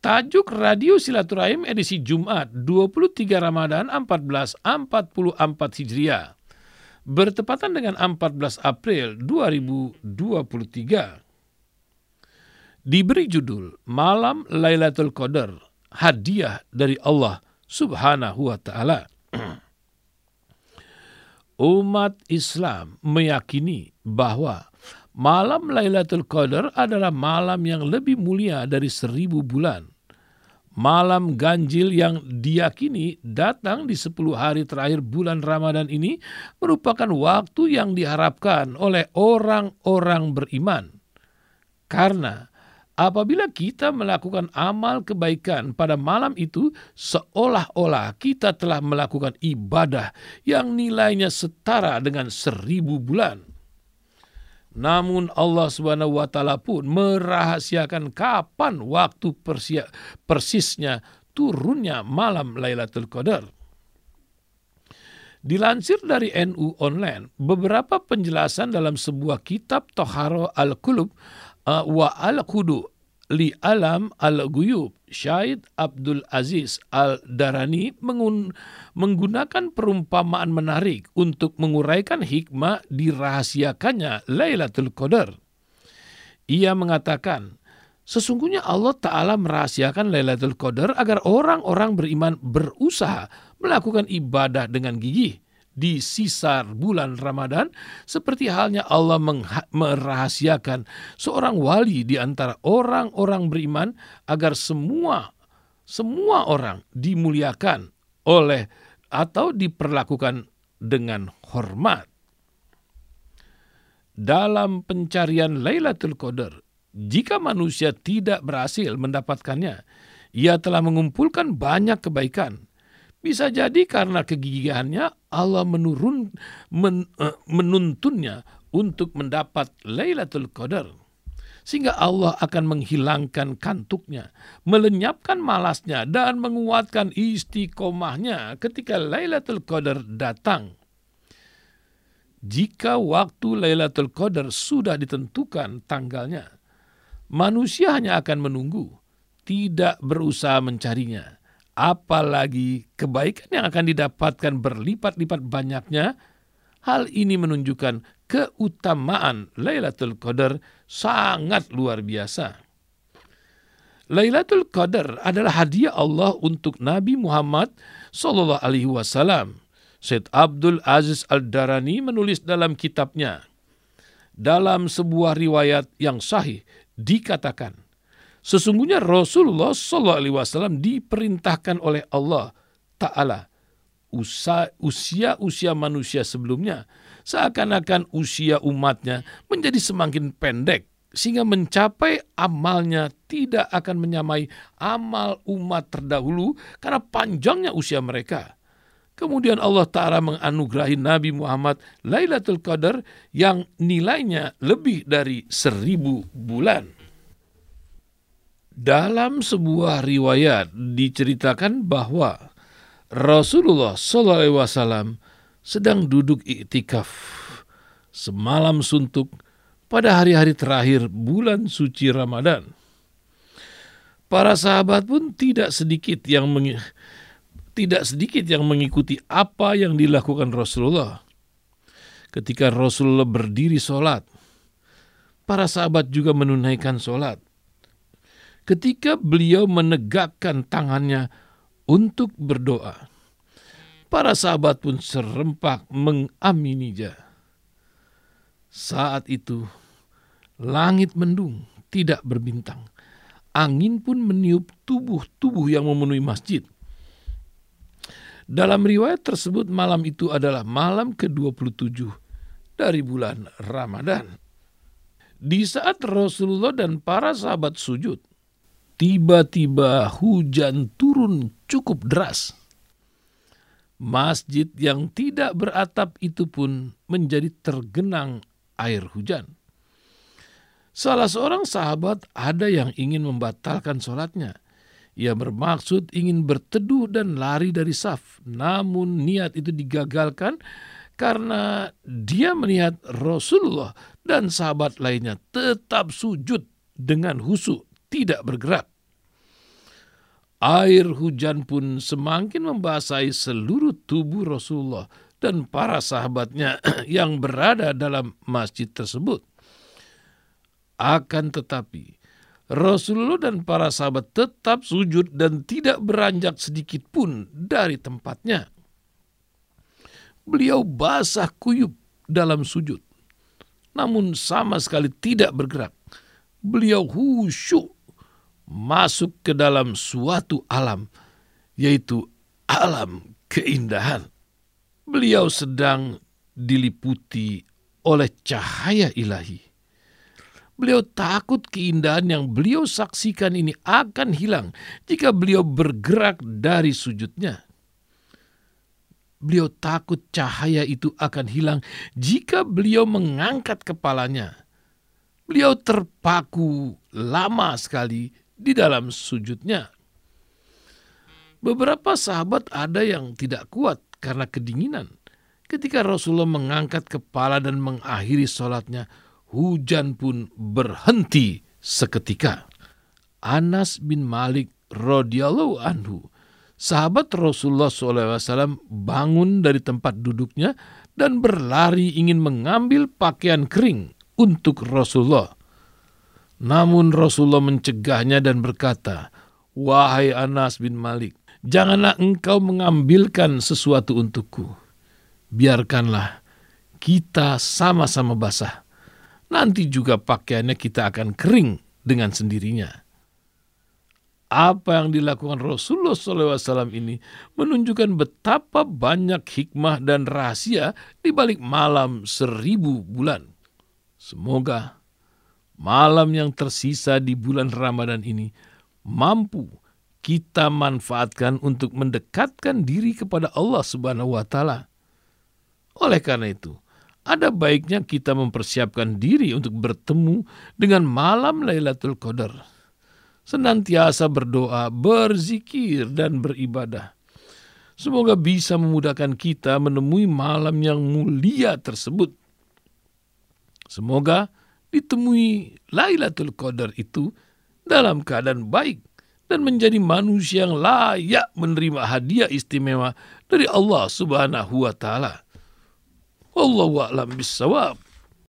Tajuk Radio Silaturahim edisi Jumat 23 Ramadan 1444 Hijriah. Bertepatan dengan 14 April 2023. Diberi judul Malam Lailatul Qadar, hadiah dari Allah Subhanahu wa taala. Umat Islam meyakini bahwa Malam Lailatul Qadar adalah malam yang lebih mulia dari seribu bulan. Malam ganjil yang diyakini datang di sepuluh hari terakhir bulan Ramadan ini merupakan waktu yang diharapkan oleh orang-orang beriman. Karena apabila kita melakukan amal kebaikan pada malam itu, seolah-olah kita telah melakukan ibadah yang nilainya setara dengan seribu bulan. Namun Allah Subhanahu wa taala pun merahasiakan kapan waktu persia, persisnya turunnya malam Lailatul Qadar. Dilansir dari NU Online, beberapa penjelasan dalam sebuah kitab Toharo Al-Qulub uh, wa Al-Qudu li alam al-guyub Syahid Abdul Aziz Al-Darani menggunakan perumpamaan menarik untuk menguraikan hikmah dirahasiakannya Lailatul Qadar. Ia mengatakan, sesungguhnya Allah Ta'ala merahasiakan Lailatul Qadar agar orang-orang beriman berusaha melakukan ibadah dengan gigih di sisa bulan Ramadan seperti halnya Allah merahasiakan seorang wali di antara orang-orang beriman agar semua semua orang dimuliakan oleh atau diperlakukan dengan hormat. Dalam pencarian Lailatul Qadar, jika manusia tidak berhasil mendapatkannya, ia telah mengumpulkan banyak kebaikan, bisa jadi karena kegigihannya Allah menurun men, uh, menuntunnya untuk mendapat Lailatul Qadar. Sehingga Allah akan menghilangkan kantuknya, melenyapkan malasnya, dan menguatkan istiqomahnya ketika Lailatul Qadar datang. Jika waktu Lailatul Qadar sudah ditentukan tanggalnya, manusia hanya akan menunggu, tidak berusaha mencarinya apalagi kebaikan yang akan didapatkan berlipat-lipat banyaknya, hal ini menunjukkan keutamaan Lailatul Qadar sangat luar biasa. Lailatul Qadar adalah hadiah Allah untuk Nabi Muhammad Sallallahu Alaihi Wasallam. Syed Abdul Aziz Al-Darani menulis dalam kitabnya, dalam sebuah riwayat yang sahih dikatakan, Sesungguhnya Rasulullah SAW diperintahkan oleh Allah Ta'ala usia-usia manusia sebelumnya seakan-akan usia umatnya menjadi semakin pendek sehingga mencapai amalnya tidak akan menyamai amal umat terdahulu karena panjangnya usia mereka. Kemudian Allah Ta'ala menganugerahi Nabi Muhammad Lailatul Qadar yang nilainya lebih dari seribu bulan. Dalam sebuah riwayat diceritakan bahwa Rasulullah SAW sedang duduk iktikaf semalam suntuk pada hari-hari terakhir bulan suci Ramadan. Para sahabat pun tidak sedikit yang tidak sedikit yang mengikuti apa yang dilakukan Rasulullah. Ketika Rasulullah berdiri sholat, para sahabat juga menunaikan sholat ketika beliau menegakkan tangannya untuk berdoa. Para sahabat pun serempak mengamininya. Saat itu, langit mendung, tidak berbintang. Angin pun meniup tubuh-tubuh yang memenuhi masjid. Dalam riwayat tersebut malam itu adalah malam ke-27 dari bulan Ramadan. Di saat Rasulullah dan para sahabat sujud, tiba-tiba hujan turun cukup deras. Masjid yang tidak beratap itu pun menjadi tergenang air hujan. Salah seorang sahabat ada yang ingin membatalkan sholatnya. Ia bermaksud ingin berteduh dan lari dari saf. Namun niat itu digagalkan karena dia melihat Rasulullah dan sahabat lainnya tetap sujud dengan husuk tidak bergerak. Air hujan pun semakin membasahi seluruh tubuh Rasulullah dan para sahabatnya yang berada dalam masjid tersebut. Akan tetapi, Rasulullah dan para sahabat tetap sujud dan tidak beranjak sedikit pun dari tempatnya. Beliau basah kuyup dalam sujud, namun sama sekali tidak bergerak. Beliau khusyuk masuk ke dalam suatu alam, yaitu alam keindahan. Beliau sedang diliputi oleh cahaya ilahi. Beliau takut keindahan yang beliau saksikan ini akan hilang jika beliau bergerak dari sujudnya. Beliau takut cahaya itu akan hilang jika beliau mengangkat kepalanya. Beliau terpaku lama sekali di dalam sujudnya. Beberapa sahabat ada yang tidak kuat karena kedinginan. Ketika Rasulullah mengangkat kepala dan mengakhiri sholatnya, hujan pun berhenti seketika. Anas bin Malik radhiyallahu anhu, sahabat Rasulullah SAW bangun dari tempat duduknya dan berlari ingin mengambil pakaian kering untuk Rasulullah. Namun Rasulullah mencegahnya dan berkata, Wahai Anas bin Malik, janganlah engkau mengambilkan sesuatu untukku. Biarkanlah kita sama-sama basah. Nanti juga pakaiannya kita akan kering dengan sendirinya. Apa yang dilakukan Rasulullah SAW ini menunjukkan betapa banyak hikmah dan rahasia di balik malam seribu bulan. Semoga malam yang tersisa di bulan Ramadan ini mampu kita manfaatkan untuk mendekatkan diri kepada Allah Subhanahu wa taala. Oleh karena itu, ada baiknya kita mempersiapkan diri untuk bertemu dengan malam Lailatul Qadar. Senantiasa berdoa, berzikir dan beribadah. Semoga bisa memudahkan kita menemui malam yang mulia tersebut. Semoga ditemui Lailatul Qadar itu dalam keadaan baik dan menjadi manusia yang layak menerima hadiah istimewa dari Allah Subhanahu wa taala. Wallahu a'lam bissawab.